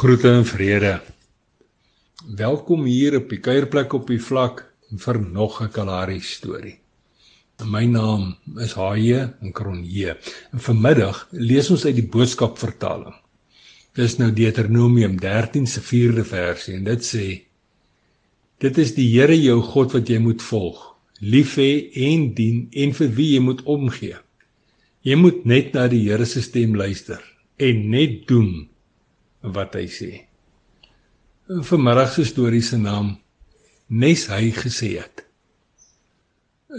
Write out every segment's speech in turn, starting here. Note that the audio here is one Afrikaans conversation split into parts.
Groete en vrede. Welkom hier op die kuierplek op die vlak vir nog 'n Kalahari storie. My naam is Haie en Kronje. En vanmiddag lees ons uit die boodskap vertaling. Dis nou Deuteronomium 13 se 4de versie en dit sê: Dit is die Here jou God wat jy moet volg, lief hê en dien en vir wie jy moet omgee. Jy moet net na die Here se stem luister en net doen wat hy sê. Vanmiddag se storie se naam Nes hy gesê het.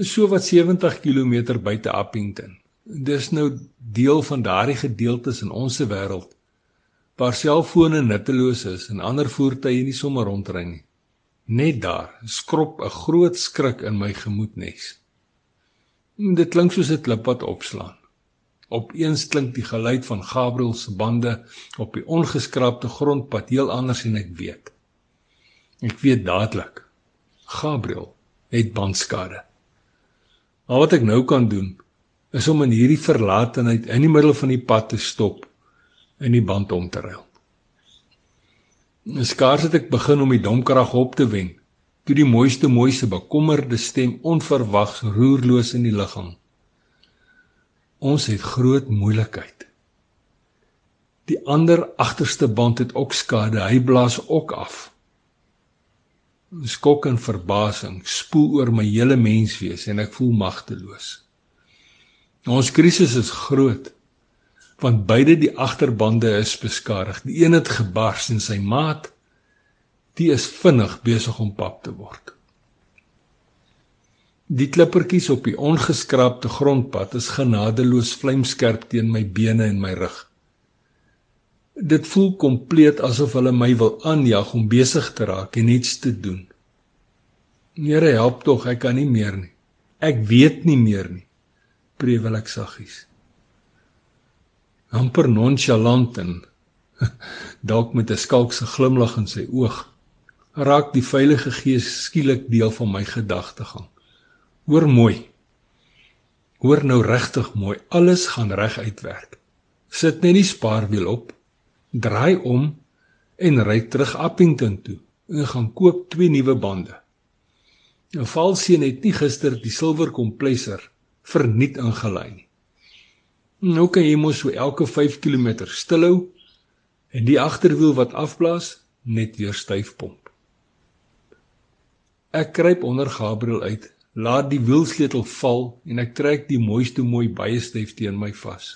So wat 70 km buite Appington. Dis nou deel van daardie gedeeltes in ons se wêreld waar selfone nutteloos is en ander voertuie nie sommer rondry nie. Net daar skrop 'n groot skrik in my gemoed nes. Dit klink soos 'n klip wat opslaan. Opeens klink die geluid van Gabriël se bande op die ongeskraapte grondpad heel anders en ek weet. Ek weet dadelik. Gabriël het bandskade. Al wat ek nou kan doen is om in hierdie verlatenheid in die middel van die pad te stop en die band om te ruil. Skaars het ek begin om die domkrag op te wen toe die mooiste mooiste bekommerde stem onverwags roerloos in die lug hang. Ons het groot moeilikheid. Die ander agterste band het ook skade. Hy blaas ook af. Skok en verbasing spoel oor my hele menswees en ek voel magteloos. Ons krisis is groot want beide die agterbande is beskadig. Die een het gebars en sy maat die is vinnig besig om pap te word. Die klippertjies op die ongeskraapte grondpad is genadeloos vlamskerp teen my bene en my rug. Dit voel kompleet asof hulle my wil aanjag om besig te raak en iets te doen. Here help tog, ek kan nie meer nie. Ek weet nie meer nie. Prewel ek saggies. amper nonchalant en dalk met 'n skalkse glimlag in sy oog raak die Heilige Gees skielik deel van my gedagtegang. Hoor mooi. Hoor nou regtig mooi. Alles gaan reg uitwerk. Sit net die spaarwiel op, draai om en ry terug Appington toe en gaan koop twee nuwe bande. Nou Valseën het nie gister die silwer kompressor verniet ingelei nie. Nou kan jy mos so elke 5 km stilhou en die agterwiel wat afblaas net weer styf pomp. Ek kruip onder Gabriel uit Laat die wielsleutel val en ek trek die mooiste mooi baie styf teen my vas.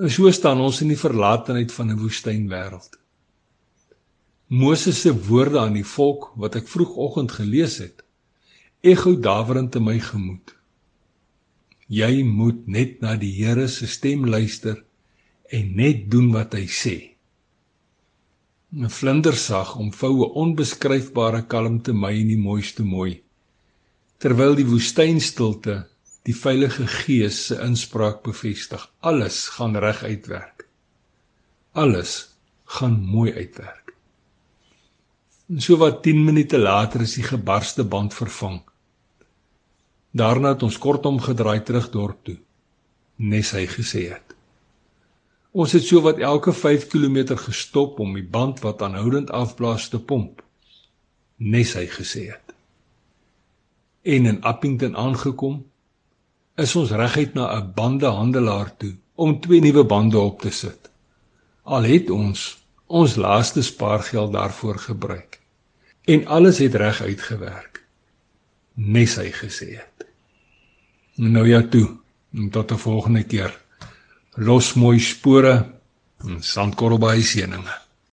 En so staan ons in die verlatenheid van 'n woestynwêreld. Moses se woorde aan die volk wat ek vroegoggend gelees het, ekho dawerend in my gemoed. Jy moet net na die Here se stem luister en net doen wat hy sê. 'n Vlindersag omvou 'n onbeskryfbare kalmte my in die mooiste mooi terwyl die woestynstilte die Heilige Gees se inspraak bevestig. Alles gaan reg uitwerk. Alles gaan mooi uitwerk. En so wat 10 minute later is die gebarste band vervang. Daarna het ons kortom gedraai terug dorp toe, nes hy gesê het. Ons het so wat elke 5 km gestop om die band wat aanhoudend afblaas te pomp, nes hy gesê het en in Appington aangekom, is ons reguit na 'n bandehandelaar toe om twee nuwe bande op te sit. Al het ons ons laaste spaargeld daarvoor gebruik en alles het reg uitgewerk. Nes hy gesê het. Nou ja toe, tot 'n volgende keer. Los mooi spore en sandkorrel by seëninge.